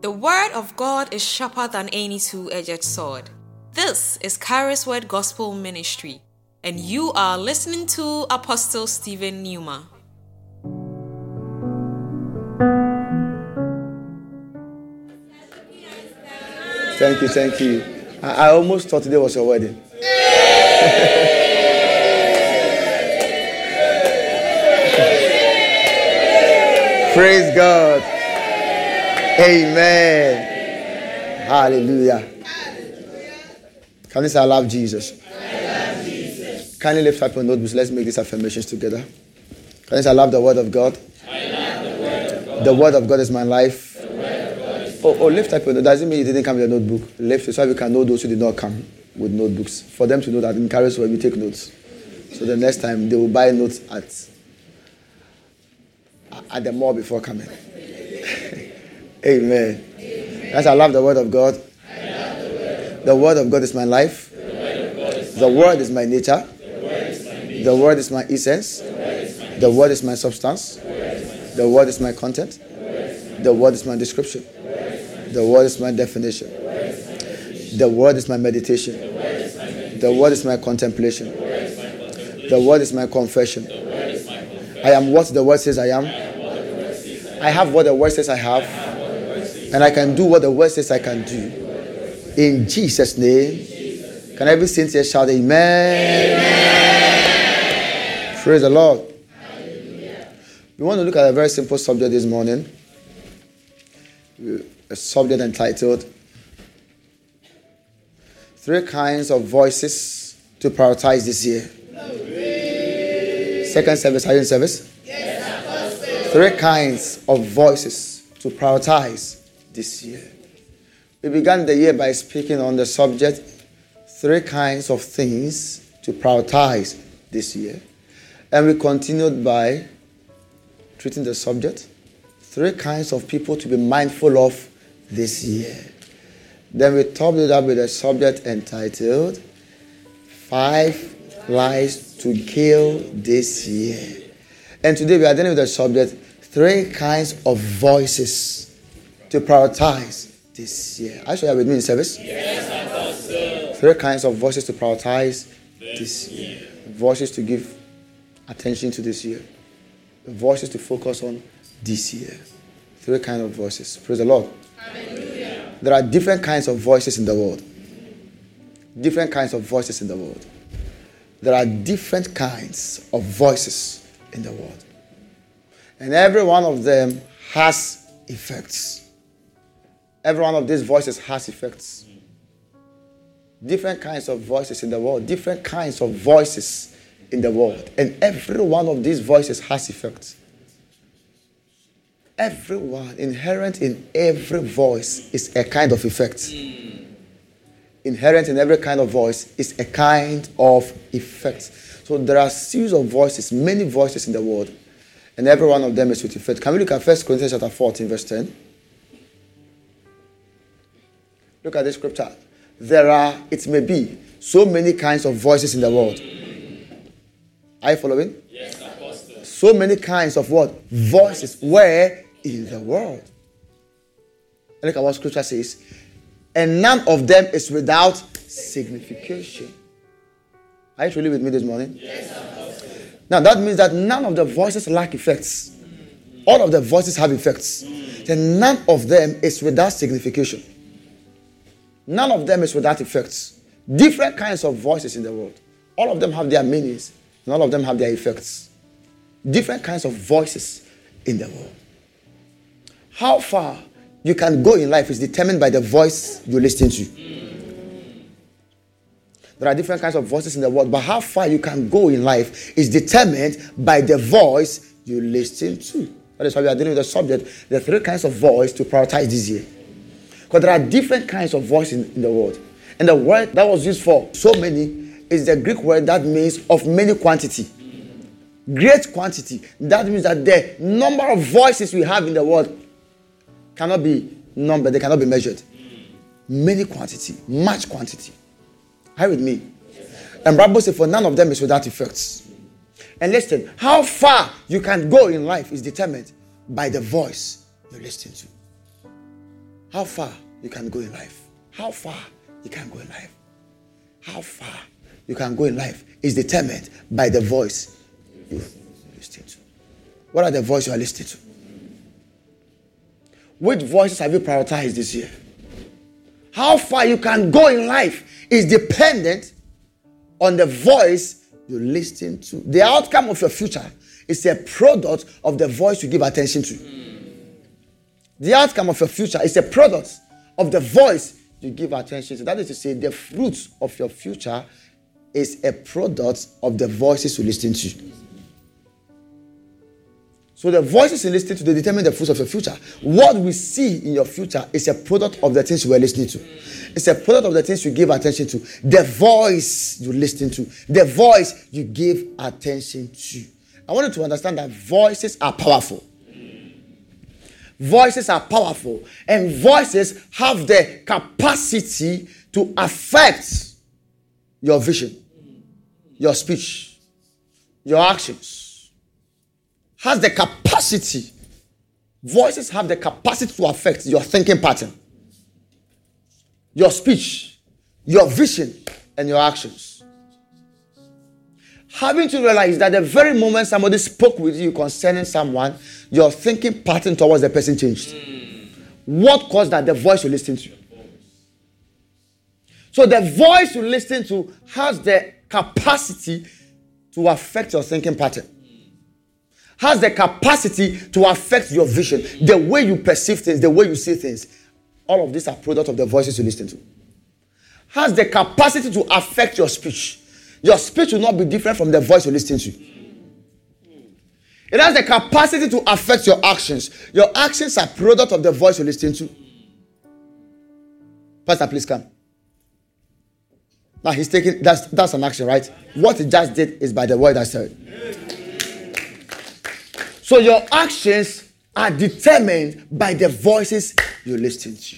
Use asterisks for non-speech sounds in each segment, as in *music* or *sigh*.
The word of God is sharper than any two edged sword. This is Kairos Word Gospel Ministry, and you are listening to Apostle Stephen Newman. Thank you, thank you. I, I almost thought today was your wedding. *laughs* Praise God. Amen. Hallelujah. Can you say, I love Jesus? Kindly lift up your notebooks. Let's make these affirmations together. Can you say, I love the word of God? The word of God is my life. Oh, oh, lift up your notebook. Doesn't mean you didn't come with a notebook. Lift it so we can know those who did not come with notebooks. For them to know that in Kairos where we take notes. So the next time they will buy notes at at the mall before coming. Amen. Yes, I love the word of God. The word of God is my life. The word is my nature. The word is my essence. The word is my substance. The word is my content. The word is my description. The word is my definition. The word is my meditation. The word is my contemplation. The word is my confession. I am what the word says I am. I have what the word says I have. And I can do what the word says I can do. In Jesus' name. Can every saint here shout amen? Praise the Lord. We want to look at a very simple subject this morning. A subject entitled Three Kinds of Voices to Prioritize This Year. Second service, are you in service? Three kinds of voices to prioritize this year. We began the year by speaking on the subject three kinds of things to prioritize this year. And we continued by treating the subject three kinds of people to be mindful of this year. Then we topped it up with a subject entitled Five Lies to Kill This Year. And today we are dealing with the subject three kinds of voices to prioritize this year. Are you sure you are with me in service? Yes, Three kinds of voices to prioritize this year. Voices to give attention to this year. Voices to focus on this year. Three kinds of voices. Praise the Lord. Hallelujah. There are different kinds of voices in the world. Different kinds of voices in the world. There are different kinds of voices in the world. And every one of them has effects. Every one of these voices has effects. Different kinds of voices in the world, different kinds of voices in the world. And every one of these voices has effects. Everyone, inherent in every voice, is a kind of effect. Inherent in every kind of voice is a kind of effect. So there are series of voices, many voices in the world, and every one of them is with effect. Can we look at 1 Corinthians chapter 14, verse 10? Look at this scripture. There are, it may be, so many kinds of voices in the world. Are you following? Yes, Apostle. So many kinds of what? Voices. Where? In the world. And look at what scripture says. And none of them is without signification. Are you truly with me this morning? Yes, Apostle. Now that means that none of the voices lack effects. All of the voices have effects. Then none of them is without signification. None of them is without effects. Different kinds of voices in the world. All of them have their meanings, and all of them have their effects. Different kinds of voices in the world. How far you can go in life is determined by the voice you listen to. There are different kinds of voices in the world, but how far you can go in life is determined by the voice you listen to. That is why we are dealing with the subject, the three kinds of voice to prioritize this year. Because there are different kinds of voice in, in the world. And the word that was used for so many is the Greek word that means of many quantity. Great quantity. That means that the number of voices we have in the world cannot be numbered, they cannot be measured. Many quantity, much quantity. Are with me? And Bible says, for none of them is without effects. And listen, how far you can go in life is determined by the voice you listen to. How far you can go in life. How far you can go in life. How far you can go in life is determined by the voice you listen to. What are the voices you are listening to? Which voices have you prioritized this year? How far you can go in life is dependent on the voice you listen to. The outcome of your future is a product of the voice you give attention to. The outcome of your future is a product of the voice you give attention to. That is to say, the fruit of your future is a product of the voices you listen to. So the voices you listen to they determine the fruits of your future. What we see in your future is a product of the things you are listening to. It's a product of the things you give attention to. The voice you listen to. The voice you give attention to. I want you to understand that voices are powerful. Voices are powerful, and voices have the capacity to affect your vision, your speech, your actions has the capacity, voices have the capacity to affect your thinking pattern, your speech, your vision, and your actions. Having to realize that the very moment somebody spoke with you concerning someone, your thinking pattern towards the person changed. Hmm. What caused that? The voice you listen to. So the voice you listen to has the capacity to affect your thinking pattern has the capacity to affect your vision, the way you perceive things, the way you see things. All of these are product of the voices you listen to. Has the capacity to affect your speech. Your speech will not be different from the voice you listen to. It has the capacity to affect your actions. Your actions are product of the voice you listen to. Pastor, please come. Now he's taking that's that's an action, right? What he just did is by the word I said. So your actions are determined by the voices you listen to.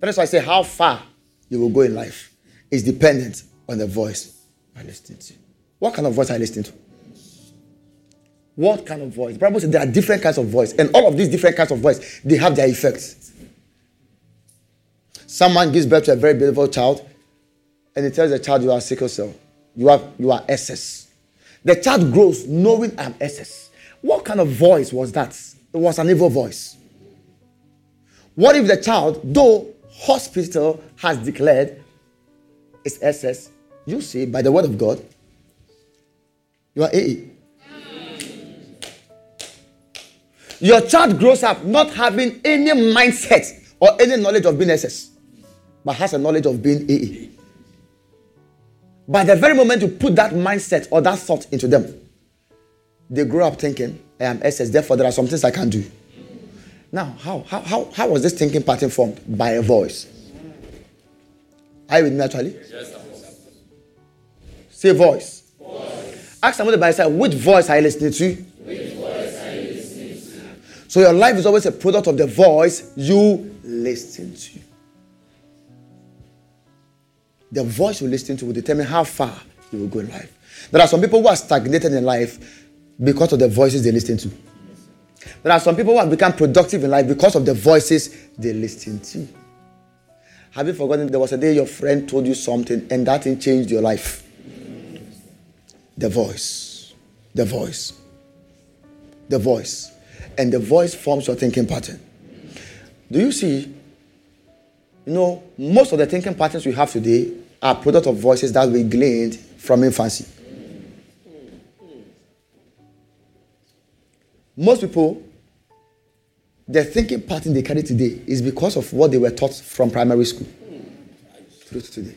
That's why I say how far you will go in life is dependent on the voice I listen to. What kind of voice I listen to? What kind of voice? The Bible says there are different kinds of voice, and all of these different kinds of voice they have their effects. Someone gives birth to a very beautiful child, and he tells the child you are sickle cell, you are you are SS. The child grows knowing I'm SS. What kind of voice was that? It was an evil voice. What if the child, though hospital has declared it's SS, you see by the word of God, you are AA. Your child grows up not having any mindset or any knowledge of being SS, but has a knowledge of being AA. By the very moment you put that mindset or that thought into them, they grow up thinking, I am SS, therefore there are some things I can do. Now, how, how, how, how was this thinking pattern formed? By a voice. Are you with me actually? Yes, Say voice. voice. Ask somebody by side, which voice are you listening to? Which voice are you listening to? So your life is always a product of the voice you listen to. The voice you listen to will determine how far you will go in life. There are some people who are stagnated in life because of the voices they listen to. There are some people who have become productive in life because of the voices they listen to. Have you forgotten there was a day your friend told you something and that thing changed your life? The voice. The voice. The voice. And the voice forms your thinking pattern. Do you see you know, most of the thinking patterns we have today are product of voices that we gleaned from infancy. Most people, the thinking pattern they carry today is because of what they were taught from primary school through to today.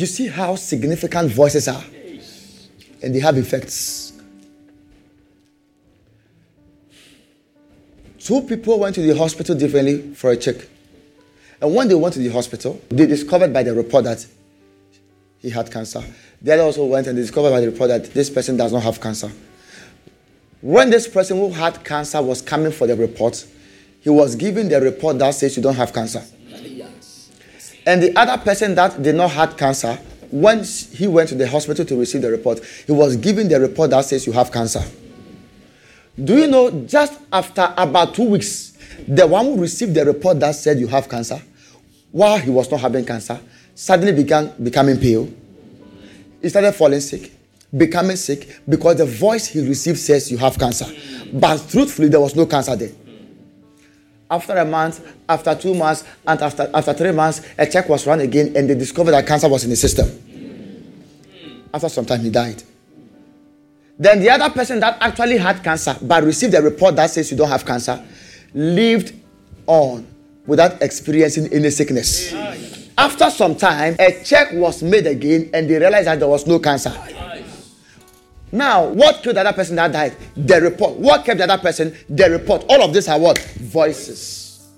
You see how significant voices are, and they have effects. Two people went to the hospital differently for a check. And when they went to the hospital, they discovered by the report that he had cancer. The other also went and discovered by the report that this person does not have cancer. When this person who had cancer was coming for the report, he was given the report that says you don't have cancer. And the other person that did not have cancer, when he went to the hospital to receive the report, he was given the report that says you have cancer. Do you know just after about two weeks, the one who received the report that said you have cancer, while he was not having cancer, suddenly began becoming pale. He started falling sick, becoming sick because the voice he received says you have cancer. But truthfully, there was no cancer there. After a month, after two months, and after, after three months, a check was run again and they discovered that cancer was in the system. After some time, he died. Then the other person that actually had cancer but received a report that says you don't have cancer lived on without experiencing any sickness. After some time, a check was made again and they realized that there was no cancer. Now, what killed the other person that died? The report. What kept the other person? The report. All of these are what? Voices.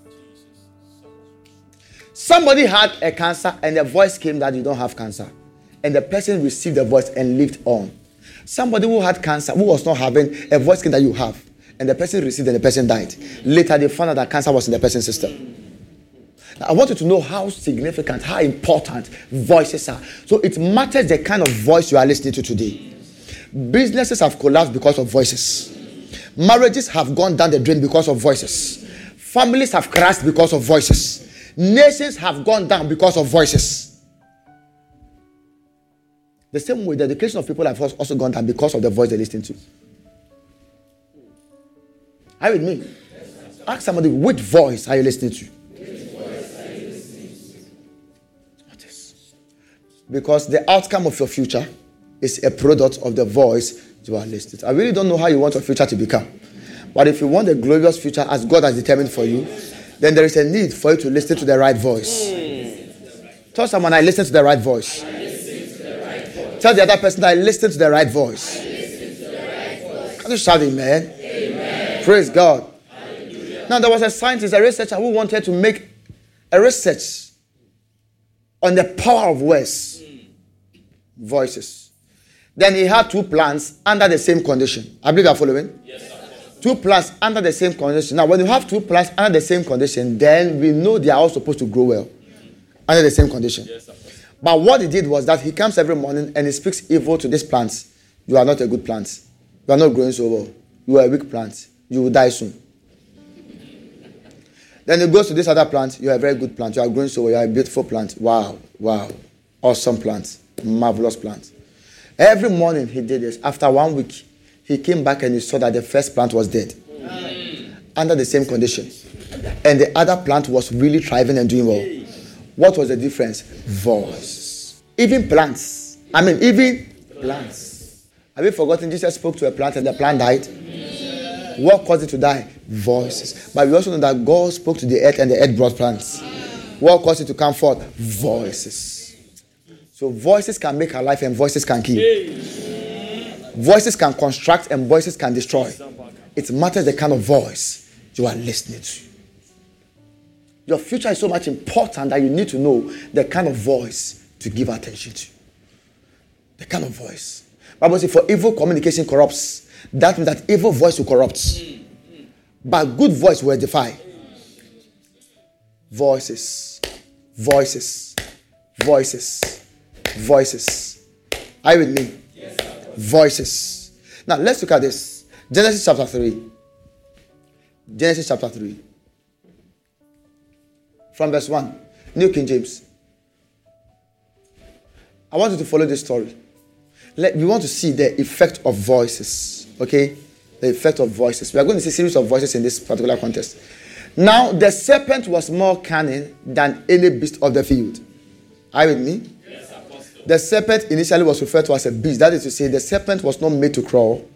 Somebody had a cancer and the voice came that you don't have cancer. And the person received the voice and lived on. Somebody who had cancer, who was not having a voice came that you have. And the person received and the person died. Later, they found out that cancer was in the person's system. I want you to know how significant, how important voices are. So it matters the kind of voice you are listening to today. Businesses have collapsed because of voices. Marriages have gone down the drain because of voices. Families have crashed because of voices. Nations have gone down because of voices. The same way, the education of people have also gone down because of the voice they listen to. Are you with me? Ask somebody, which voice are you listening to? Because the outcome of your future is a product of the voice you are listening to. I really don't know how you want your future to become. But if you want a glorious future as God has determined for you, then there is a need for you to listen to the right voice. Mm. Tell someone, I listen to the right voice. Tell the other person, I listen to the right voice. Can you shout amen? amen. Praise God. Hallelujah. Now, there was a scientist, a researcher who wanted to make a research on the power of words, mm. voices. Then he had two plants under the same condition. I believe you are following. Yes, two plants under the same condition. Now, when you have two plants under the same condition, then we know they are all supposed to grow well under the same condition. Yes, but what he did was that he comes every morning and he speaks evil to these plants. You are not a good plant. You are not growing so well. You are a weak plant. You will die soon. Then he goes to this other plant. You are a very good plant. You are growing so well. You are a beautiful plant. Wow, wow. Awesome plant. Marvelous plant. Every morning he did this. After one week, he came back and he saw that the first plant was dead. Mm. Under the same condition. And the other plant was really thriving and doing well. What was the difference? Voice. Even plants. I mean, even plants. Have you forgotten Jesus spoke to a plant and the plant died? What caused it to die? Voices. But we also know that God spoke to the earth and the earth brought plants. What caused it to come forth? Voices. So voices can make alive and voices can kill. Voices can construct and voices can destroy. It matters the kind of voice you are listening to. Your future is so much important that you need to know the kind of voice to give attention to. The kind of voice. Bible says, for evil communication corrupts. That means that evil voice will corrupt. But good voice will edify. Voices. Voices. Voices. Voices. Are you with me? Yes, voices. Now let's look at this. Genesis chapter 3. Genesis chapter 3 from verse 1. New King James. I want you to follow this story. Let, we want to see the effect of voices. Okay? The effect of voices. We are going to see a series of voices in this particular context. Now, the serpent was more cunning than any beast of the field. Are you with me? The serpent initially was referred to as a beast. That is to say, the serpent was not made to crawl.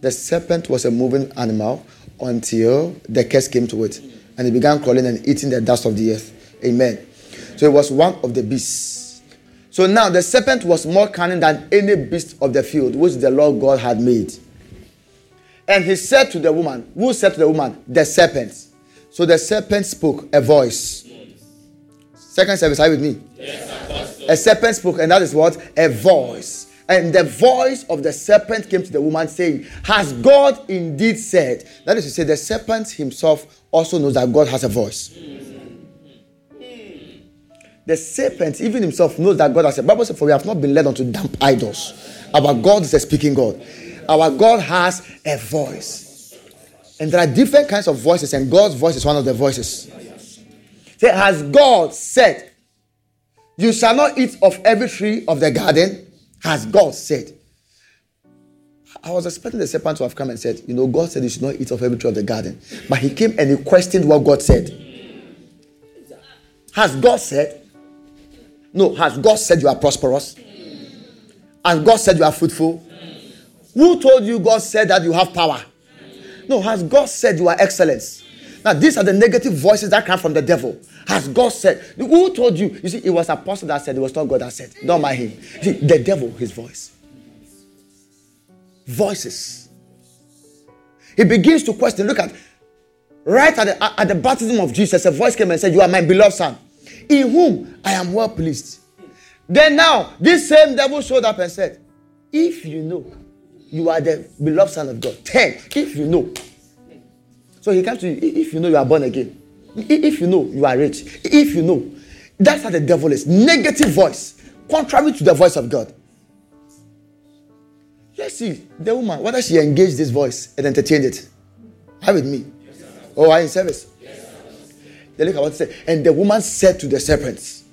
The serpent was a moving animal until the curse came to it and it began crawling and eating the dust of the earth. Amen. So it was one of the beasts. So now the serpent was more cunning than any beast of the field which the Lord God had made. And he said to the woman, Who said to the woman? The serpent. So the serpent spoke a voice. Second service, are you with me? Yes, a serpent spoke, and that is what? A voice. And the voice of the serpent came to the woman, saying, Has God indeed said? That is to say, the serpent himself also knows that God has a voice. The serpent, even himself, knows that God has a Bible says, For we have not been led unto damp idols. Our God is a speaking God. Our God has a voice. And there are different kinds of voices, and God's voice is one of the voices. Say, has God said, You shall not eat of every tree of the garden? Has God said? I was expecting the serpent to have come and said, You know, God said you should not eat of every tree of the garden. But he came and he questioned what God said. Has God said? No, has God said you are prosperous? Has God said you are fruitful? Who told you God said that you have power? No, has God said you are excellence? Now, these are the negative voices that come from the devil. Has God said? Who told you? You see, it was apostle that said, it was not God that said. Don't mind him. See, the devil, his voice. Voices. He begins to question. Look at right at the, at the baptism of Jesus, a voice came and said, You are my beloved son, in whom I am well pleased. Then now, this same devil showed up and said, If you know you are the beloved son of God, ten, if you know. So he comes to you, if you know you are born again, if you know you are rich, if you know. That's how the devil is. Negative voice, contrary to the voice of God. Let's see the woman, whether she engaged this voice and entertained it. Are with me? Yes, oh, are in service? Yes, they look at what said. And the woman said to the serpents,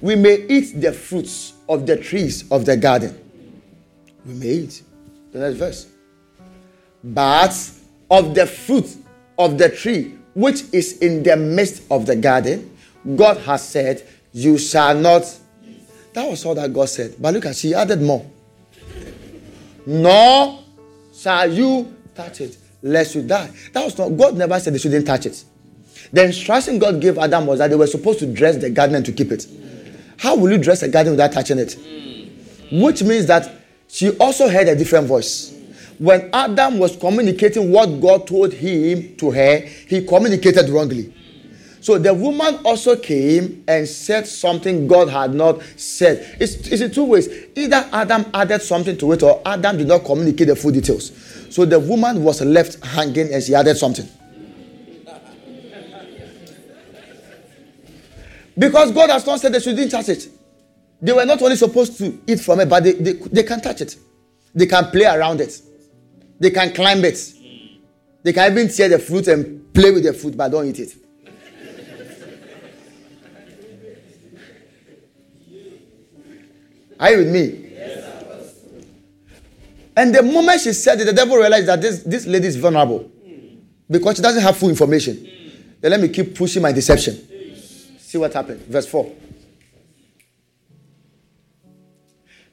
We may eat the fruits of the trees of the garden. We may eat. The next verse. But of the fruit of the tree which is in the midst of the garden, God has said, You shall not. That was all that God said. But look at she added more. Nor shall you touch it, lest you die. That was not God never said they shouldn't touch it. The instruction God gave Adam was that they were supposed to dress the garden and to keep it. How will you dress a garden without touching it? Hmm. Which means that she also heard a different voice when Adam was communicating what God told him to her, he communicated wrongly. So the woman also came and said something God had not said. It's, it's in two ways. Either Adam added something to it or Adam did not communicate the full details. So the woman was left hanging and she added something. Because God has not said they shouldn't touch it. They were not only supposed to eat from it, but they, they, they can touch it. They can play around it. They can climb it. They can even tear the fruit and play with the fruit, but don't eat it. Are you with me? and the moment she said it, the devil realized that this, this lady is vulnerable because she doesn't have full information. Then let me keep pushing my deception. See what happened. Verse 4.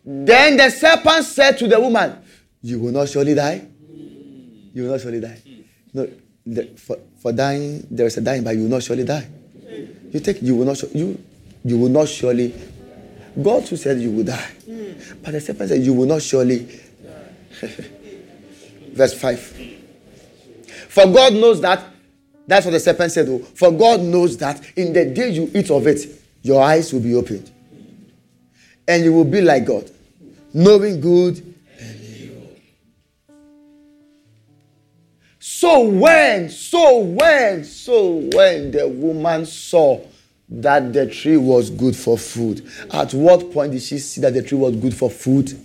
Then the serpent said to the woman, You will not surely die you will not surely die. No, the, for, for dying, there is a dying, but you will not surely die. You take, you will not, you, you will not surely. God who said you will die, but the serpent said you will not surely. *laughs* Verse five. For God knows that. That's what the serpent said. Oh, for God knows that in the day you eat of it, your eyes will be opened, and you will be like God, knowing good So when, so when, so when the woman saw that the tree was good for food, at what point did she see that the tree was good for food?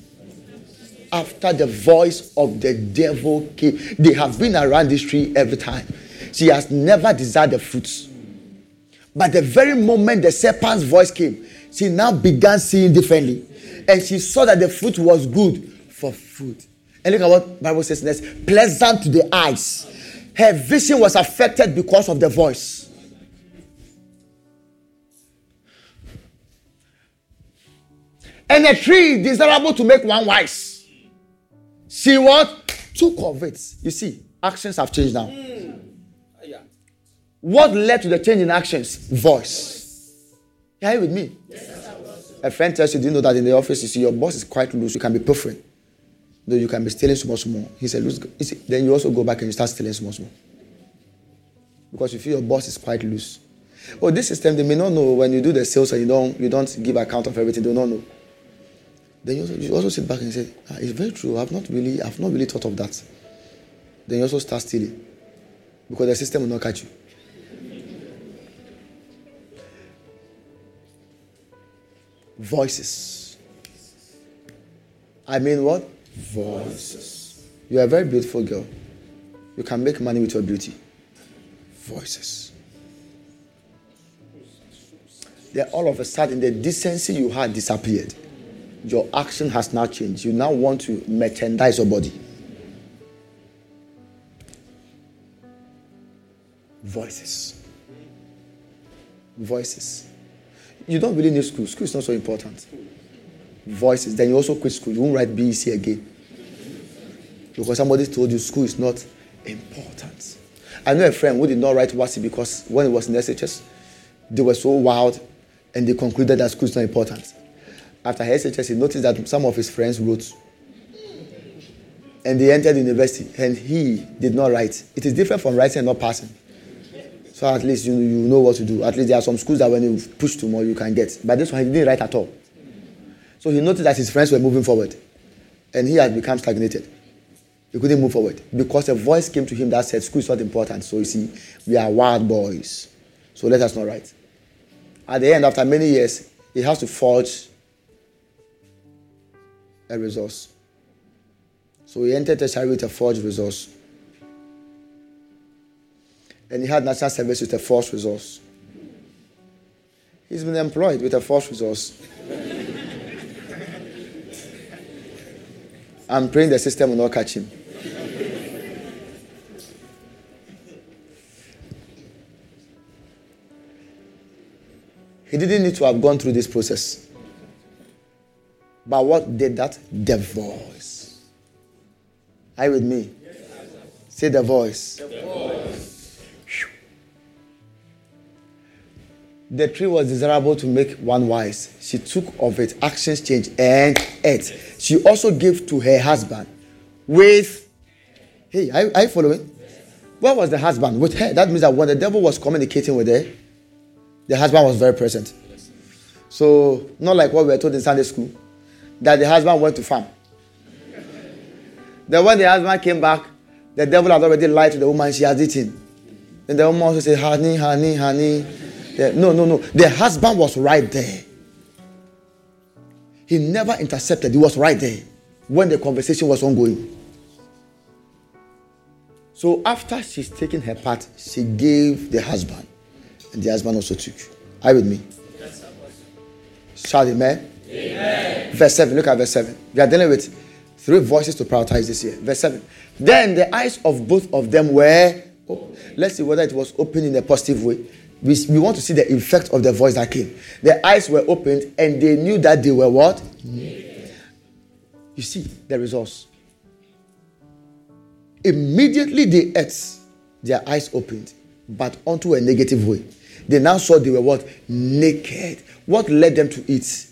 After the voice of the devil came, they have been around this tree every time. She has never desired the fruits. But the very moment the serpent's voice came, she now began seeing differently. And she saw that the fruit was good for food. And look at what Bible says next. Pleasant to the eyes her vision was affected because of the voice. And a tree desirable to make one wise. See what? Of it. You see, actions have changed now. What led to the change in actions? Voice. Are you with me? Yes, a friend tells you, do you know that in the office, you see your boss is quite loose, you can be perfect you can be stealing small small. He said, loose. He said, then you also go back and you start stealing small small. Because you feel your boss is quite loose. Oh, this system they may not know when you do the sales and you don't you don't give account of everything. They don't know. Then you also, you also sit back and say, ah, it's very true. I've not really I've not really thought of that. Then you also start stealing because the system will not catch you. Voices. I mean what? Voices. You are a very beautiful girl. You can make money with your beauty. Voices. Then all of a sudden, the decency you had disappeared. Your action has now changed. You now want to merchandise your body. Voices. Voices. You don't really need school. School is not so important. Voices. Then you also quit school. You won't write BECE again. Because somebody told you school is not important. I know a friend who did not write WASSCE because when he was in SHS, they were so wild and they concluded that school is not important. After SHS, he noticed that some of his friends wrote. And they entered university and he did not write. It is different from writing and not passing. So at least you, you know what to do. At least there are some schools that when you push to more, you can get. But this one, he didn't write at all. So he noticed that his friends were moving forward. And he had become stagnated. He couldn't move forward because a voice came to him that said, School is not important. So you see, we are wild boys. So let us not write. At the end, after many years, he has to forge a resource. So he entered tertiary with a forged resource. And he had national service with a false resource. He's been employed with a false resource. I'm praying the system will not catch him. He didn't need to have gone through this process. But what did that? The voice. Are you with me? Say the voice. The, voice. The tree was desirable to make one wise. She took of it, actions changed, and ate. She also gave to her husband with. Hey, are, are you following? Where was the husband? With her. That means that when the devil was communicating with her, the husband was very present. So, not like what we were told in Sunday school, that the husband went to farm. Then when the husband came back, the devil had already lied to the woman she had eaten. And the woman also said, honey, honey, honey. No, no, no. The husband was right there. He never intercepted. He was right there when the conversation was ongoing. So after she's taken her part, she gave the husband. And the husband also took. Are you with me? Yes, Shout amen. amen. Verse 7. Look at verse 7. We are dealing with three voices to prioritize this year. Verse 7. Then the eyes of both of them were. Oh, let's see whether it was open in a positive way. We, we want to see the effect of the voice that came. Their eyes were opened and they knew that they were what? You see the results. Immediately they ate, their eyes opened, but onto a negative way. They now saw they were what? Naked. What led them to eat?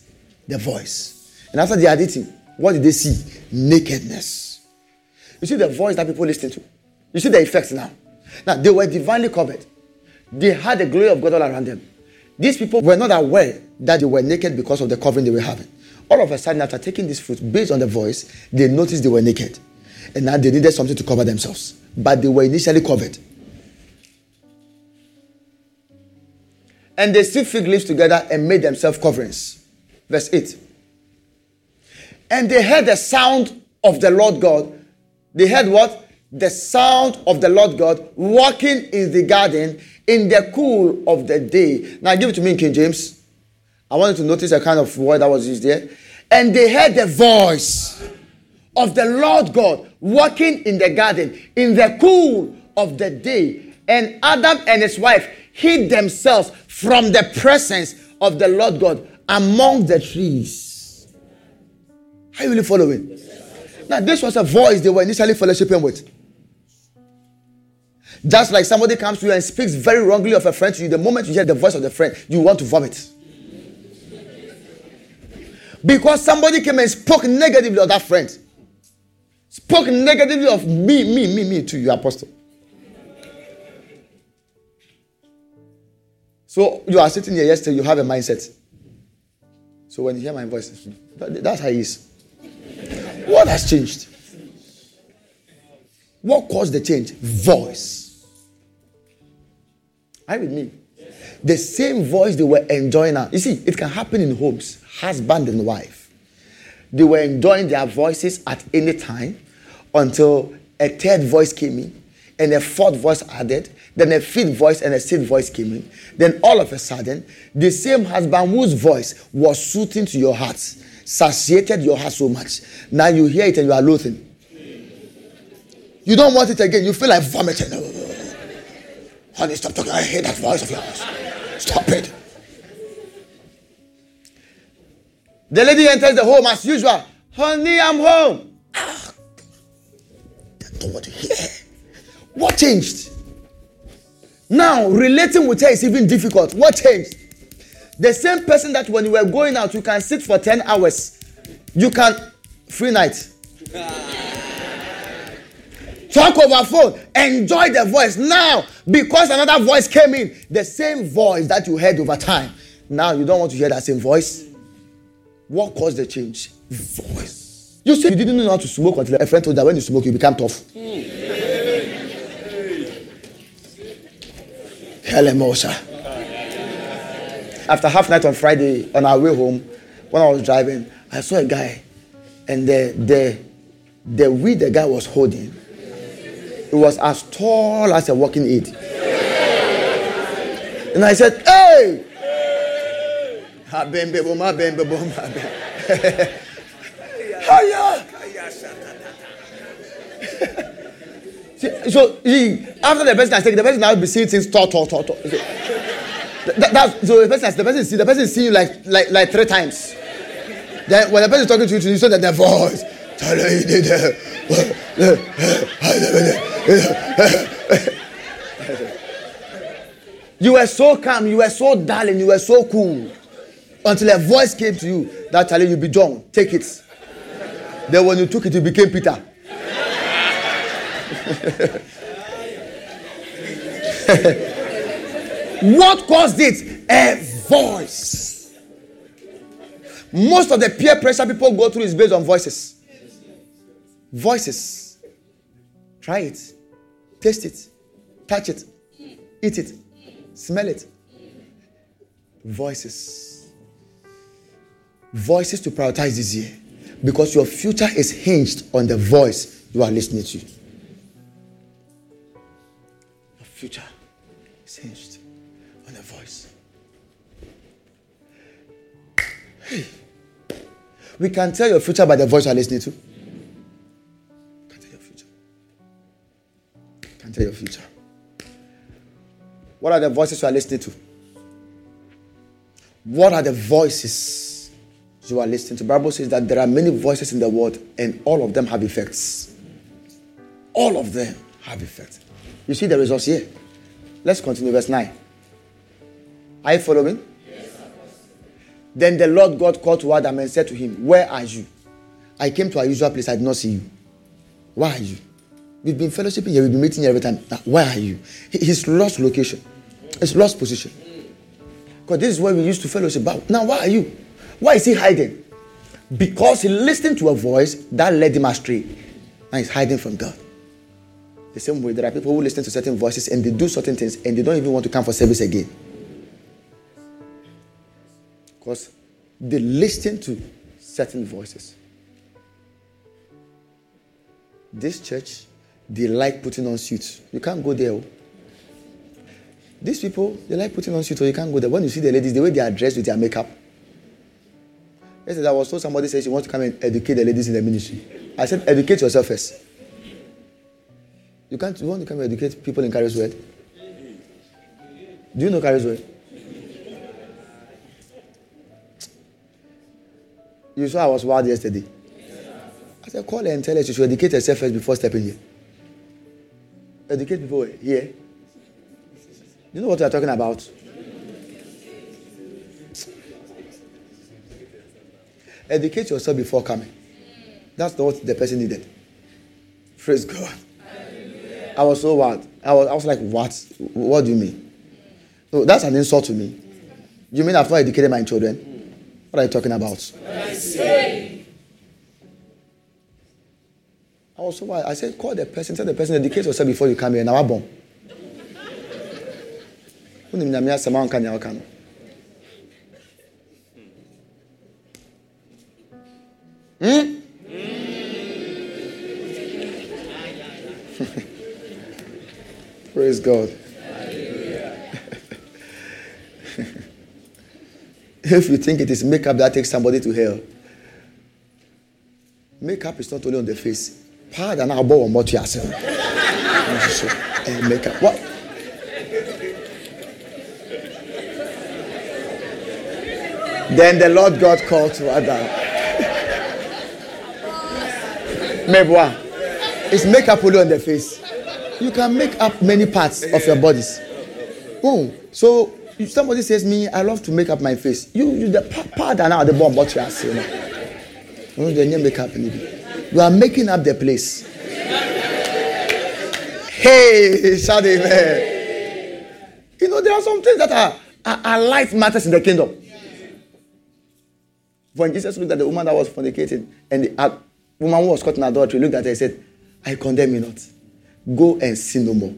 The voice. And after they had eaten, what did they see? Nakedness. You see the voice that people listen to. You see the effects now. Now they were divinely covered. They had the glory of God all around them. These people were not aware that they were naked because of the covering they were having. All of a sudden, after taking this fruit, based on the voice, they noticed they were naked. And now they needed something to cover themselves. But they were initially covered. And they still fig leaves together and made themselves coverings. Verse 8. And they heard the sound of the Lord God. They heard what? The sound of the Lord God walking in the garden in the cool of the day. Now give it to me in King James. I want you to notice the kind of word that was used there. And they heard the voice of the Lord God walking in the garden in the cool of the day. And Adam and his wife hid themselves from the presence of the Lord God among the trees. Are you really following? Now, this was a voice they were initially fellowshipping with. Just like somebody comes to you and speaks very wrongly of a friend to you, the moment you hear the voice of the friend, you want to vomit. Because somebody came and spoke negatively of that friend. Spoke negatively of me, me, me, me to you, apostle. So you are sitting here yesterday, you have a mindset. So when you hear my voice, that's how it is. What has changed? What caused the change? Voice. Are you with me? The same voice they were enjoying now. You see, it can happen in homes, husband and wife. They were enjoying their voices at any time until a third voice came in and a fourth voice added, then a fifth voice and a sixth voice came in. Then all of a sudden, the same husband whose voice was soothing to your heart, satiated your heart so much. Now you hear it and you are loathing. You don't want it again. You feel like vomiting. Honey, stop talking. I hate that voice of yours. Stop it. The lady enters the home as usual. Honey, I'm home. Ah, I don't want to hear. What changed? Now, relating with her is even difficult. What changed? The same person that when you were going out, you can sit for 10 hours. You can, free night. Talk over phone. Enjoy the voice. Now, because another voice came in, the same voice that you heard over time. Now you don't want to hear that same voice. What caused the change? Voice. You said you didn't know how to smoke until a friend told you that when you smoke, you become tough. After half night on Friday, on our way home, when I was driving, I saw a guy, and the the the weed the guy was holding, it was as tall as a walking aid. And I said, "Hey!" So he, after the person has taken, the person now be seeing things tall, tall, tall, tall. So, that, that, so the person, has, the person see, the person seeing you like, like, like three times. Then when the person is talking to you, you saw that the voice. *laughs* You were so calm, you were so darling, you were so cool. Until a voice came to you that telling you be John, take it. Then when you took it, you became Peter. *laughs* what caused it? A voice. Most of the peer pressure people go through is based on voices. Voices. Try it. Taste it. Touch it. Eat it. Smell it. Voices. Voices to prioritize this year. Because your future is hinged on the voice you are listening to. Your future is hinged on the voice. Hey. We can tell your future by the voice you are listening to. What are the voices you are listening to? What are the voices you are listening to? The Bible says that there are many voices in the world and all of them have effects. All of them have effects. You see the results here. Let's continue verse 9. Are you following? Then the Lord God called to Adam and said to him, Where are you? I came to our usual place, I did not see you. Why are you? We've been fellowshipping here, we've been meeting here every time. Now, where are you? He- He's lost location, he's lost position. Because this is where we used to fellowship. But now, why are you? Why is he hiding? Because he listened to a voice that led him astray. Now he's hiding from God. The same way, there are people who listen to certain voices and they do certain things and they don't even want to come for service again. Because they listen to certain voices. This church, they like putting on suits. You can't go there. Oh. These people, they like putting on suit, so you can't go there. When you see the ladies, the way they are dressed with their makeup. Yesterday, I was told somebody said she wants to come and educate the ladies in the ministry. I said, educate yourself first. You can't. You want to come and educate people in Kairos Word? Do you know Kairos Word? You saw I was wild yesterday. I said, call her and tell her she should educate herself first before stepping here. Educate people here. You know what we are talking about? Educate yourself before coming. That's what the person needed. Praise God. I was so wild. I was, I was like, what? What do you mean? So that's an insult to me. You mean I've not educated my children? What are you talking about? I was so wild. I said, call the person, tell the person, educate yourself before you come here. Now I'm born. Wonim nyame asɛm a wonka nea woka no. Praise God. *laughs* if you think it is makeup that takes somebody to hell, makeup is not only on the face. Pardon, I'll borrow what you are saying. *laughs* Makeup. What? Then the Lord God called to Adam. Mebwa. It's makeup only on the face. You can make up many parts of your bodies. Oh, so if somebody says me, I love to make up my face. You, you the part now the bomb what you are saying. You the makeup You are making up the place. Hey, shout amen. You know, there are some things that are, are, are life matters in the kingdom. When Jesus looked at the woman that was fornicating, and the woman was caught in adultery looked at her and said, I condemn you not. Go and sin no more.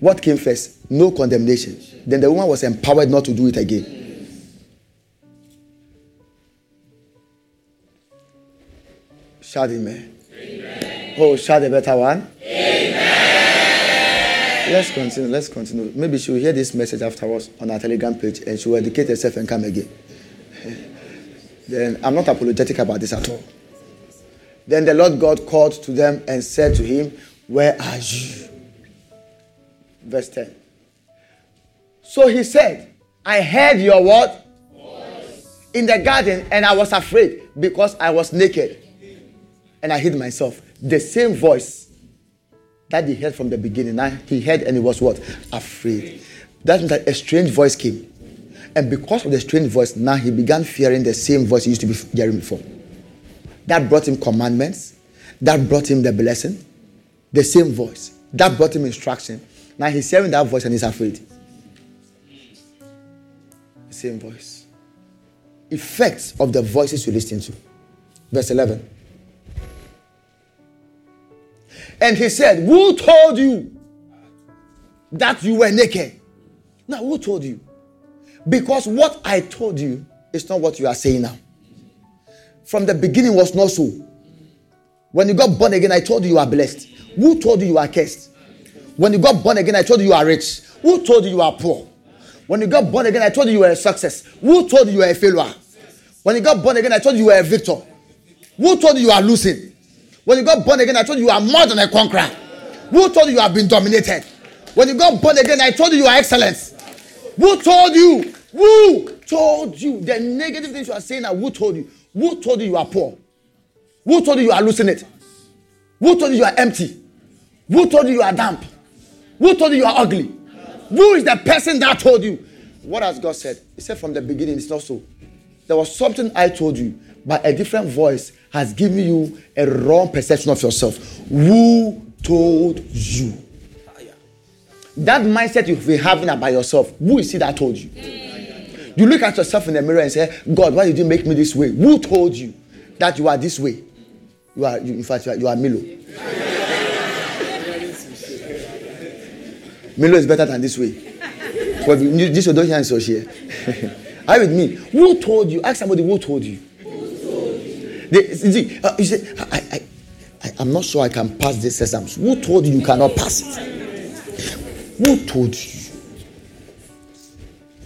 What came first? No condemnation. Then the woman was empowered not to do it again. Shout amen. amen. Oh, shout a better one. Amen. Let's continue. Let's continue. Maybe she will hear this message afterwards on our Telegram page and she will educate herself and come again then I'm not apologetic about this at all. Then the Lord God called to them and said to him, Where are you? Verse 10. So he said, I heard your? Voice. In the garden, and I was afraid because I was naked. And I hid myself. The same voice that he heard from the beginning. Now he heard and he was what? Afraid. That means that a strange voice came. And because of the strange voice, now he began fearing the same voice he used to be hearing before. That brought him commandments. That brought him the blessing. The same voice. That brought him instruction. Now he's hearing that voice and he's afraid. The same voice. Effects of the voices you listen to. Verse 11. And he said, Who told you that you were naked? Now, who told you? Because what I told you is not what you are saying now. From the beginning was not so. When you got born again, I told you you are blessed. Who told you you are cursed? When you got born again, I told you you are rich. Who told you you are poor? When you got born again, I told you you were a success. Who told you you were a failure? When you got born again, I told you you were a victor. Who told you you are losing? When you got born again, I told you you are more than a conqueror. Who told you you have been dominated? When you got born again, I told you you are excellence. Who told you? Who told you the negative things you are saying? Who told you? Who told you you are poor? Who told you you are losing it? Who told you you are empty? Who told you you are damp? Who told you you are ugly? Who is the person that told you? What has God said? He said from the beginning, it's not so. There was something I told you, but a different voice has given you a wrong perception of yourself. Who told you? That mindset you've been having about yourself, who is it that told you? You look at yourself in the mirror and say, God, why did you make me this way? Who told you that you are this way? You are, you, in fact, you are, you are Milo. *laughs* Milo is better than this way. But this way, don't hear so here. *laughs* Are with me? Who told you? Ask somebody who told you. Who told They, see, uh, you say, I, I, I, I'm not sure I can pass this exams. Who told you you cannot pass it? Who told you?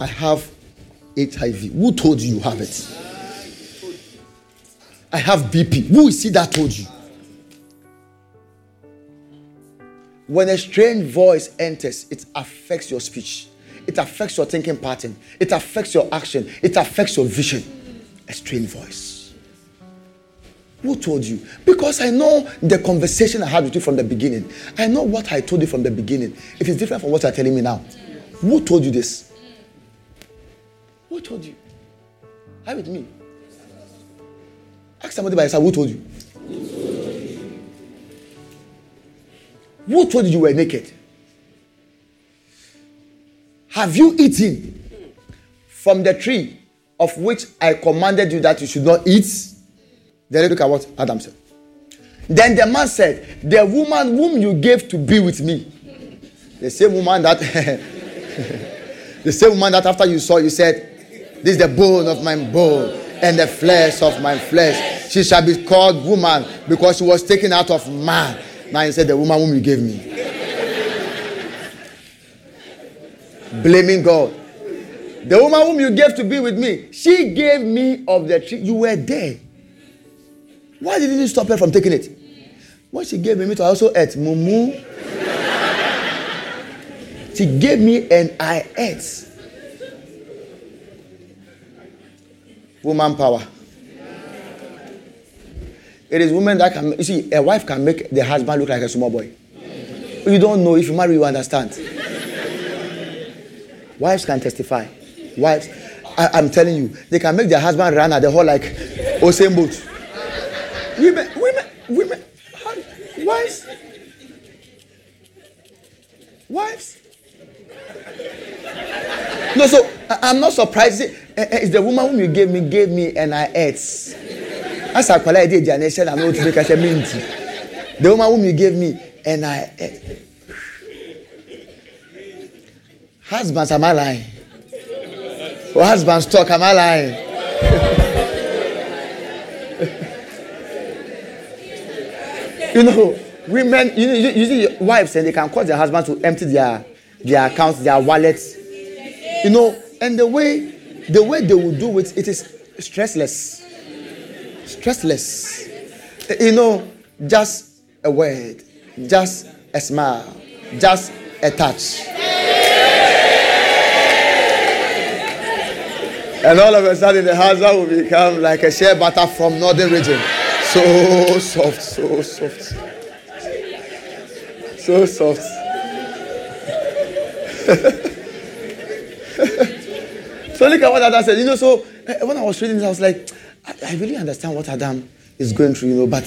I have HIV. Who told you you have it? I have BP. Who is it that told you? When a strange voice enters, it affects your speech, it affects your thinking pattern, it affects your action, it affects your vision. A strange voice. Who told you? Because I know the conversation I had with you from the beginning. I know what I told you from the beginning. If It is different from what you're telling me now. Who told you this? Who told you? Are with me? Ask somebody by yourself, who told you? Who told you you were naked? Have you eaten from the tree of which I commanded you that you should not eat? Then look at what Adam said. Then the man said, The woman whom you gave to be with me, the same woman that, *laughs* the same woman that after you saw, you said, this is the bone of my bone and the flesh of my flesh. She shall be called woman because she was taken out of man. Now he said, The woman whom you gave me. blaming God. The woman whom you gave to be with me, she gave me of the tree. You were there. Why didn't you stop her from taking it? When she gave me to also ate mumu. she gave me and I ate. Woman power. It is women that can you see a wife can make the husband look like a small boy. You don't know if you marry, you understand. Wives can testify. Wives, I, am telling you, they can make their husband run at the whole like Usain Bolt. Women, women, women, wives, wives. No, so I, am not surprised. Eh, eh, it's the woman whom you gave me, gave me, and I ate. As I call it, I said, I know to make a minty. The woman whom you gave me, and I ate. Husbands, am I lying? Husbands talk, am I lying? *laughs* you know, women, you know, usually wives and they can cause their husbands to empty their their accounts, their wallets. You know, and the way the way they will do it, it is stressless. Stressless. You know, just a word, just a smile, just a touch. And all of a sudden, the husband will become like a shea butter from northern region. So soft, so soft. So soft. *laughs* so look at what Adam said. You know, so eh, when I was reading this, I was like, I, I really understand what Adam is going through, you know, but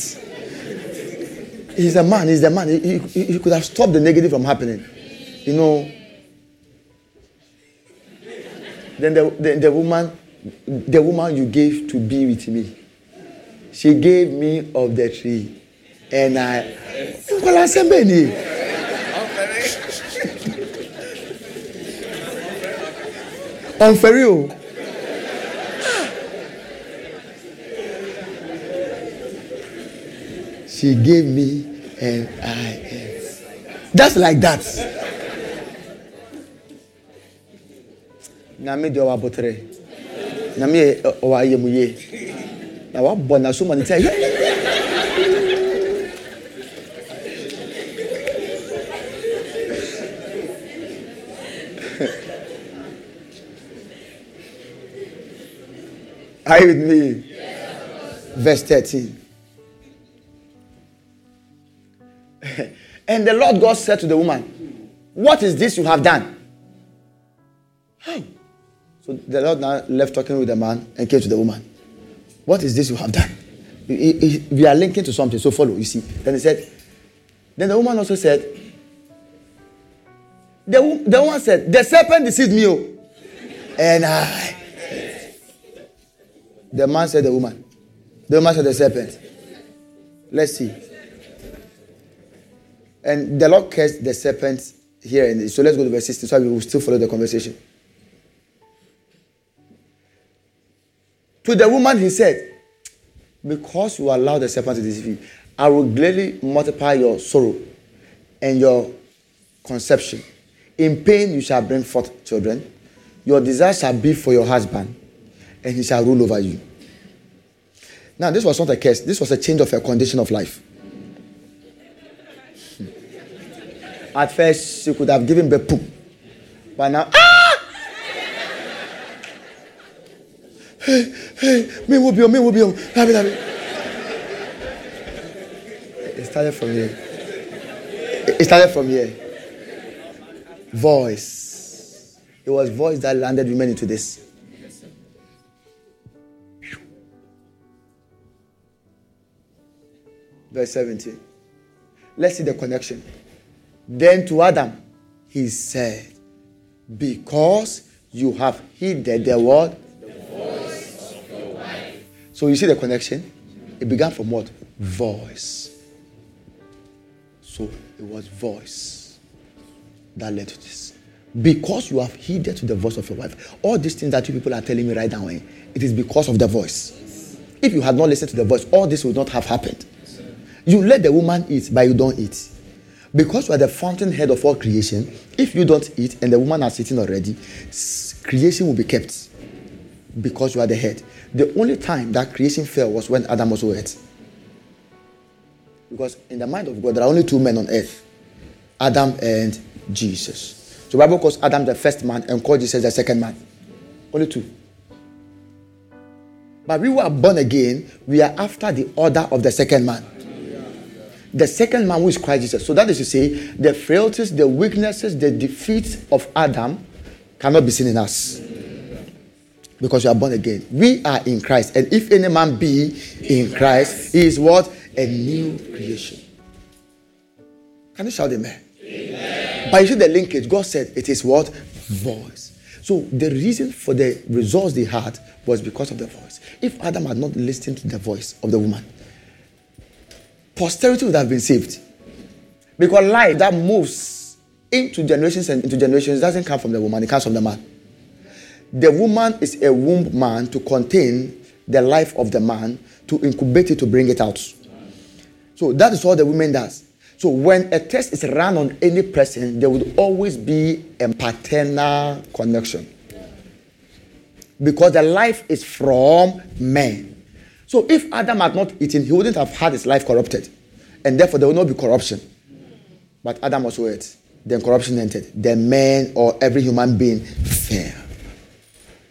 he's a man, he's a man. He, he, he could have stopped the negative from happening. You know, then the, the, the woman, the woman you gave to be with me, she gave me of the tree. And I, well, I said, Benny. On Ferio. She gave me and I ate. Just like that. nyame deɛ ɔwɔ abotire nyame ɔwɔ ayɛmuyie na wabɔ n'aso ma ne sɛ yɛ. Are you with me? Verse 13. *laughs* and the Lord God said to the woman, What is this you have done? So the Lord now left talking with the man and came to the woman. What is this you have done? We are linking to something, so follow, you see. Then he said, then the woman also said, the, the woman said, The serpent deceived me. Oh. And I. The man said, The woman. The woman said, The serpent. Let's see. And the Lord cursed the serpent here. And so let's go to verse 16 so we will still follow the conversation. To the woman, he said, Because you allow the serpent to deceive you, I will gladly multiply your sorrow and your conception. In pain you shall bring forth children. Your desire shall be for your husband, and he shall rule over you. Now, this was not a curse, this was a change of a condition of life. *laughs* At first, she could have given birth, poop. but now, ah! hey, hey, me will be on, me will be on. It started from here. It started from here. Voice. It was voice that landed women into this. Verse 17. Let's see the connection. Then to Adam, he said, Because you have heeded the word The voice of your wife. so you see the connection? It began from what? Voice. So it was voice that led to this. Because you have heeded to the voice of your wife. All these things that you people are telling me right now, eh, it is because of the voice. If you had not listened to the voice, all this would not have happened. You let the woman eat, but you don't eat. Because you are the fountainhead of all creation, if you don't eat and the woman has eaten already, creation will be kept because you are the head. The only time that creation fell was when Adam also ate. Because in the mind of God, there are only two men on earth Adam and Jesus. So Bible calls Adam the first man and calls Jesus the second man. Only two. But we were born again, we are after the order of the second man. The second man who is Christ Jesus. So that is to say, the frailties, the weaknesses, the defeats of Adam cannot be seen in us. Because we are born again. We are in Christ. And if any man be in Christ, he is what? A new creation. Can you shout amen? amen? But you see the linkage. God said it is what? Voice. So the reason for the results they had was because of the voice. If Adam had not listened to the voice of the woman, posterity would have been saved. Because life that moves into generations and into generations doesn't come from the woman, it comes from the man. The woman is a womb man to contain the life of the man, to incubate it, to bring it out. So that is what the woman does. So when a test is run on any person, there would always be a paternal connection. Because the life is from man. So if Adam had not eaten, he wouldn't have had his life corrupted. And therefore there would not be corruption. But Adam also ate. Then corruption entered. Then man or every human being fell.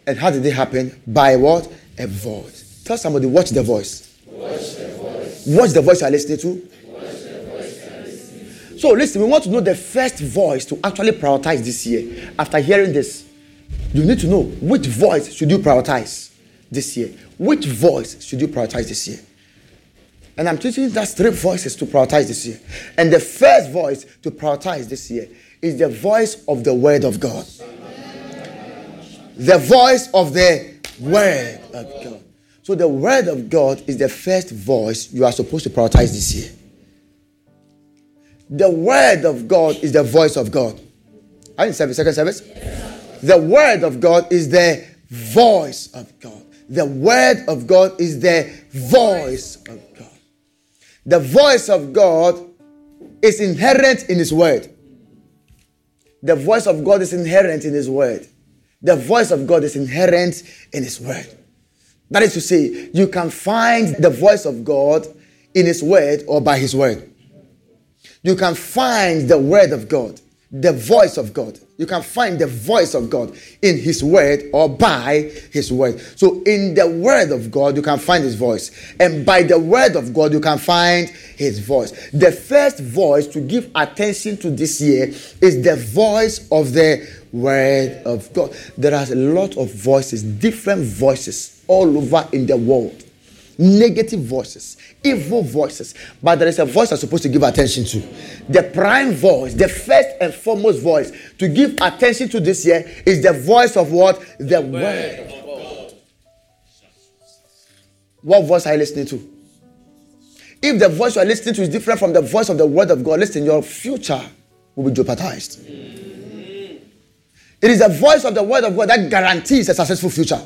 And how did it happen? By what? A voice. Tell somebody, watch the voice. Watch the voice. Watch the voice you are listening to. So listen, we want to know the first voice to actually prioritize this year. After hearing this, you need to know which voice should you prioritize this year. Which voice should you prioritize this year? And I'm teaching that's three voices to prioritize this year. And the first voice to prioritize this year is the voice of the Word of God. The voice of the Word of God. So the Word of God is the first voice you are supposed to prioritize this year. The Word of God is the voice of God. Are you in service? Second service? The Word of God is the voice of God. The Word of God is the voice of God. The voice of God is inherent in His Word. The voice of God is inherent in His Word. The voice of God is inherent in His Word. That is to say, you can find the voice of God in His Word or by His Word. You can find the Word of God, the voice of God. You can find the voice of God in His Word or by His Word. So, in the Word of God, you can find His voice. And by the Word of God, you can find His voice. The first voice to give attention to this year is the voice of the Word of God. There are a lot of voices, different voices all over in the world negative voices, evil voices, but there is a voice I'm supposed to give attention to. The prime voice, the first and foremost voice to give attention to this year is the voice of what? The word. What voice are you listening to? If the voice you are listening to is different from the voice of the word of God, listen, your future will be jeopardized. It is the voice of the word of God that guarantees a successful future.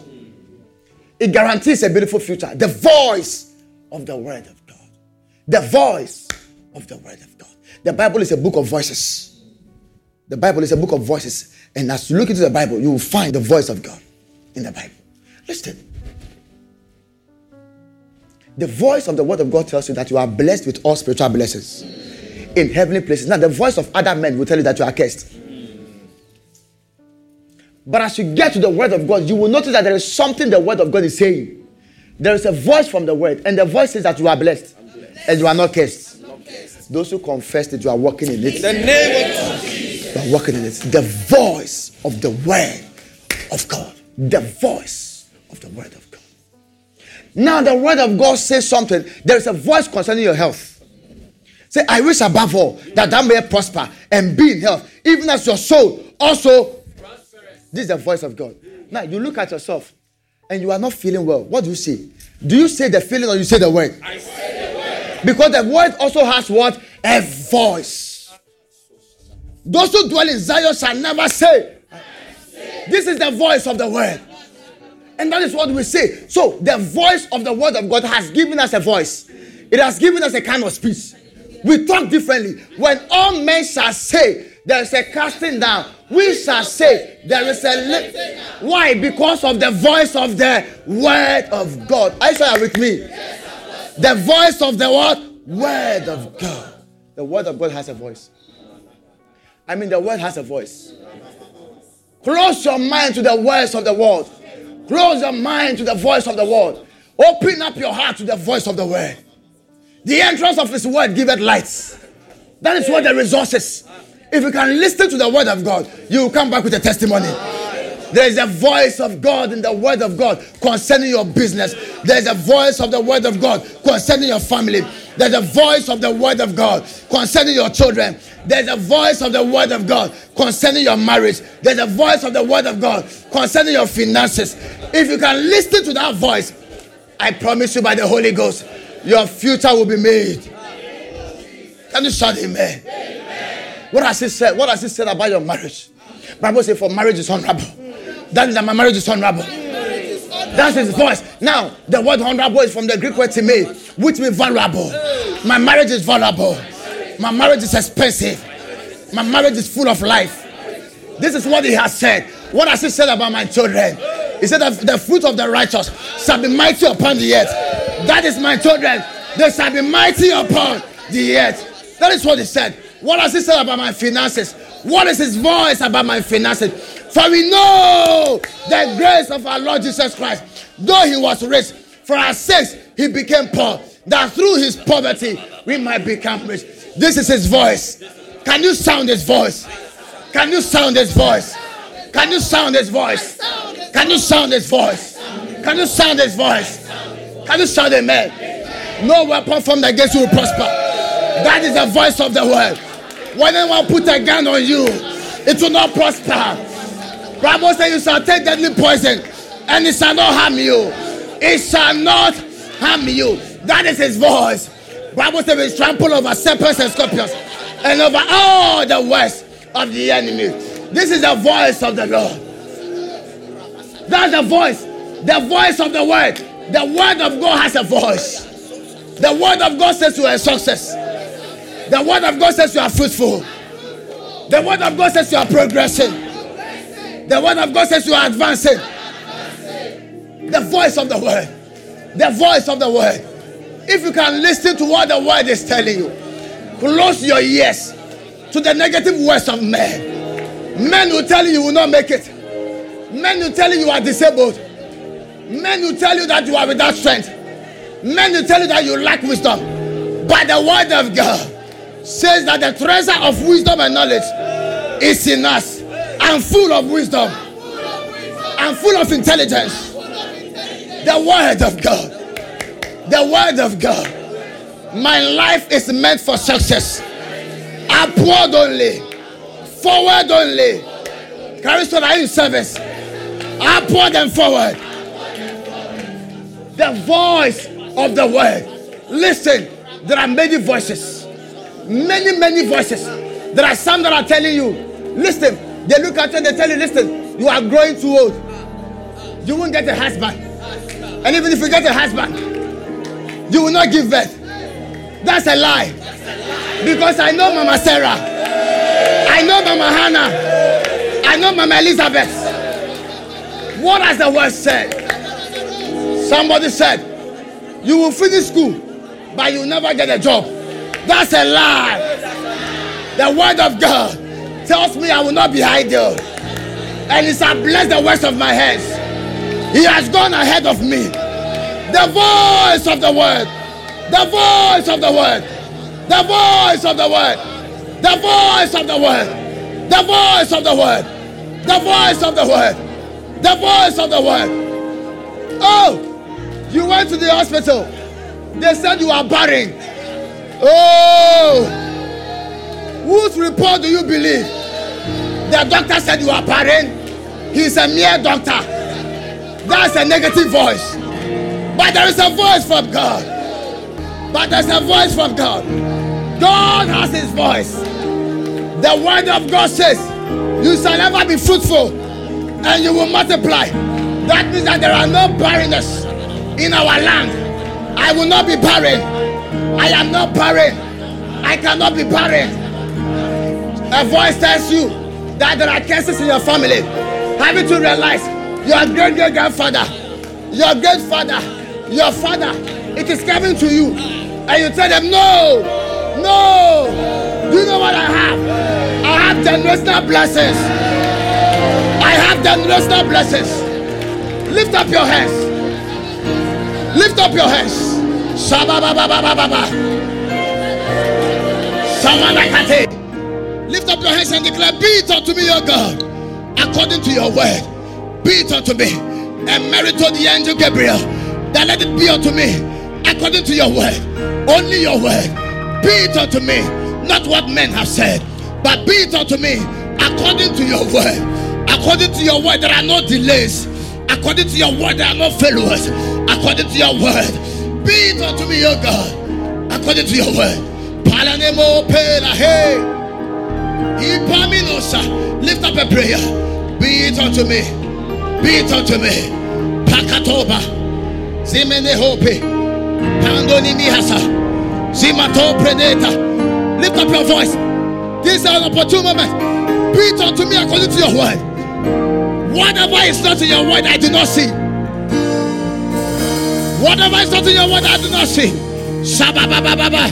It guarantees a beautiful future. The voice of the Word of God. The voice of the Word of God. The Bible is a book of voices. The Bible is a book of voices. And as you look into the Bible, you will find the voice of God in the Bible. Listen. The voice of the Word of God tells you that you are blessed with all spiritual blessings in heavenly places. Now, the voice of other men will tell you that you are cursed. But as you get to the word of God, you will notice that there is something the word of God is saying. There is a voice from the word, and the voice says that you are blessed, and you are not cursed. Those who confess that you are walking in it, The name of Jesus. you are walking in it. The voice of the word of God. The voice of the word of God. Now, the word of God says something. There is a voice concerning your health. Say, I wish above all that thou may prosper and be in health, even as your soul also this is the voice of God. Now you look at yourself and you are not feeling well. What do you say? Do you say the feeling or you say the word? I say the word. Because the word also has what? A voice. Those who dwell in Zion shall never say. This is the voice of the word. And that is what we say. So the voice of the word of God has given us a voice. It has given us a kind of speech. We talk differently. When all men shall say there is a casting down, we shall say there is a lift. Why? Because of the voice of the word of God. You sure with me? The voice of the what? Word of God. The word of God has a voice. I mean, the word has a voice. Close your mind to the words of the word. Close your mind to the voice of the word. Open up your heart to the voice of the word. The entrance of his word giveth light. That is what the resources. If you can listen to the word of God, you will come back with a testimony. There is a voice of God in the word of God concerning your business. There is a voice of the word of God concerning your family. There's a voice of the word of God concerning your children. There's a voice of the word of God concerning your marriage. There's a voice of the word of God concerning your finances. If you can listen to that voice, I promise you by the Holy Ghost, your future will be made. Can you shout amen? amen? What has he said? What has he said about your marriage? Bible says for marriage is honorable. That is that my marriage is honorable. That's his voice. Now, the word honorable is from the Greek word to me, which means vulnerable. My marriage is vulnerable. My marriage is expensive. My marriage is full of life. This is what he has said. What has he said about my children? He said that the fruit of the righteous shall be mighty upon the earth. That is my children. They shall be mighty upon the earth. That is what he said. What has he said about my finances? What is his voice about my finances? For we know the grace of our Lord Jesus Christ, though he was rich, for our sakes he became poor, that through his poverty we might become rich. This is his voice. Can you sound his voice? Can you sound his voice? Can you sound his voice? Can you sound his voice? Can you sound his voice? Can you shout amen? No weapon formed against you will prosper. That is the voice of the word. When anyone put a gun on you, it will not prosper. Bible says you shall take deadly poison, and it shall not harm you. It shall not harm you. That is his voice. Bible says we trample over serpents and scorpions and over all the works of the enemy. This is the voice of the Lord. That's the voice. The voice of the word. The word of God has a voice. The word of God says you are a success. The word of God says you are fruitful. The word of God says you are progressing. The word of God says you are advancing. The voice of the word. The voice of the word. If you can listen to what the word is telling you, close your ears to the negative words of men. Men will tell you you will not make it. Men will tell you you are disabled. Men will tell you that you are without strength. Men will tell you that you lack wisdom. By the word of God says that the treasure of wisdom and knowledge is in us. and full of wisdom. and full of intelligence. The word of God the word of God. My life is meant for success. Upward only, forward only. Cariston, are you in service? Upward and forward. The voice of the word. Listen, there are many voices. Many, many voices. There are some that are telling you, listen, they look at you and they tell you, listen, you are growing too old. You won't get a husband. And even if you get a husband, you will not give birth. That's a lie. Because I know Mama Sarah. I know Mama Hannah. I know Mama Elizabeth. What has the word said? Somebody said, You will finish school, but you will never get a job. That's a lie. The word of God tells me I will not be idle. And He shall bless the works of my hands. He has gone ahead of me. The voice of the word. The voice of the word. The voice of the word. The voice of the word. The voice of the word. The voice of the word. The voice of the word. Oh, you went to the hospital. They said you are barren. Oh, whose report do you believe? The doctor said you are barren. He's a mere doctor. That's a negative voice. But there is a voice from God. But there's a voice from God. God has his voice. The word of God says, You shall never be fruitful and you will multiply. That means that there are no barrenness in our land. I will not be barren. I am not barren. I cannot be buried. A voice tells you that there are cases in your family. You to realize your great great grandfather, your great father, your father, it is coming to you. And you tell them, No, no. Do you know what I have? I have generational blessings. I have generational blessings. Lift up your hands. Lift up your hands. Lift up your hands and declare, Be it unto me, your God, according to your word. Be it unto me. And marry to the angel Gabriel, that let it be unto me according to your word. Only your word. Be it unto me, not what men have said, but be it unto me according to your word. According to your word, there are no delays. According to your word, there are no failures. According to your word, be it unto me, O God, according to your word. Palanemo pela hey. Lift up a prayer. Be it unto me. Be it unto me. Pakatoba. Zimene hope. Pandoni mihasa. Zimato preneta. Lift up your voice. This is an opportune moment. Be it unto me according to your word. Whatever is not in your word, I do not see. Whatever is not in your word, I do not see. Shabba ba ba ba ba.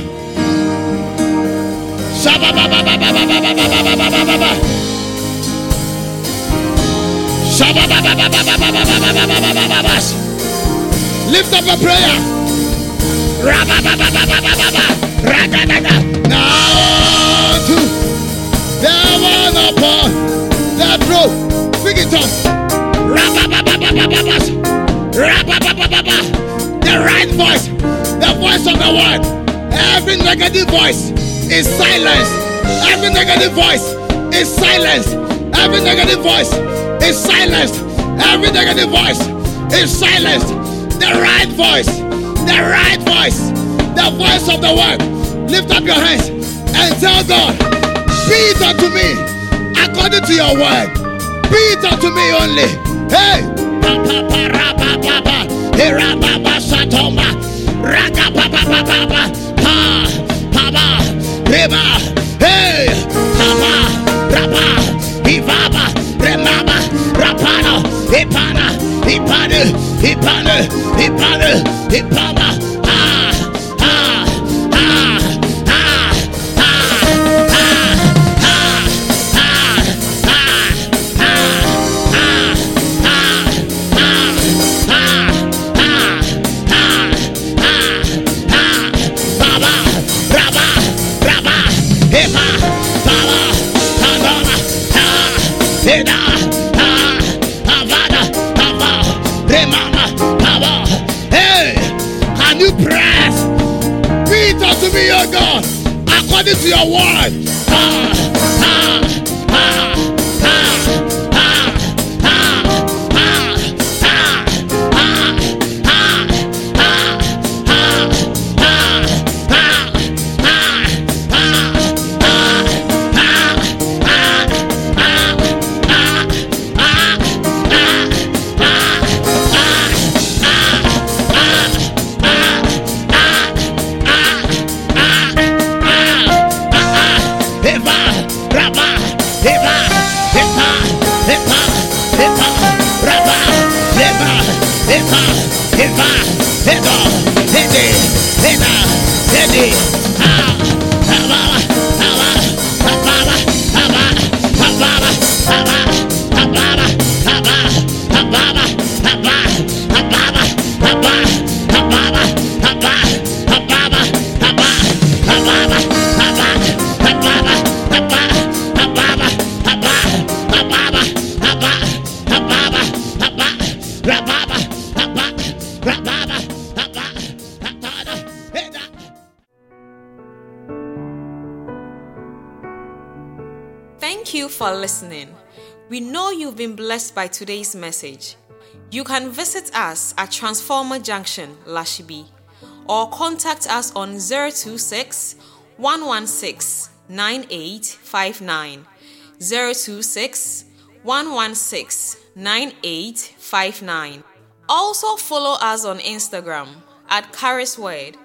Shabba ba ba ba ba ba ba ba ba ba ba ba ba. Shabba ba ba ba ba ba ba ba ba ba ba ba ba ba. Lift up a prayer. Now to the one upon that road. Speak it up. The right voice, the voice of the word. Every negative voice is silenced. Every negative voice is silenced. Every negative voice is silenced. Every negative voice is silenced. The right voice, the right voice, the voice of the word. Lift up your hands and tell God, Be it unto me according to your word. Be it unto me only. Hey, papa, satoma, raga, papa, papa, pa, papa. Reba, hey, Papa, Rapa, Ivaba, Remama, Rapana, Ipana, Ipana, Ipana, Ipana, Ipana, according to your. Ah, ah. Today's message. You can visit us at Transformer Junction, Lashibi, or contact us on 026 116 9859. 026 116 9859. Also follow us on Instagram at Kairos Word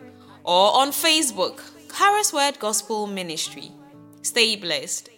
or on Facebook Kairos Word Gospel Ministry. Stay blessed.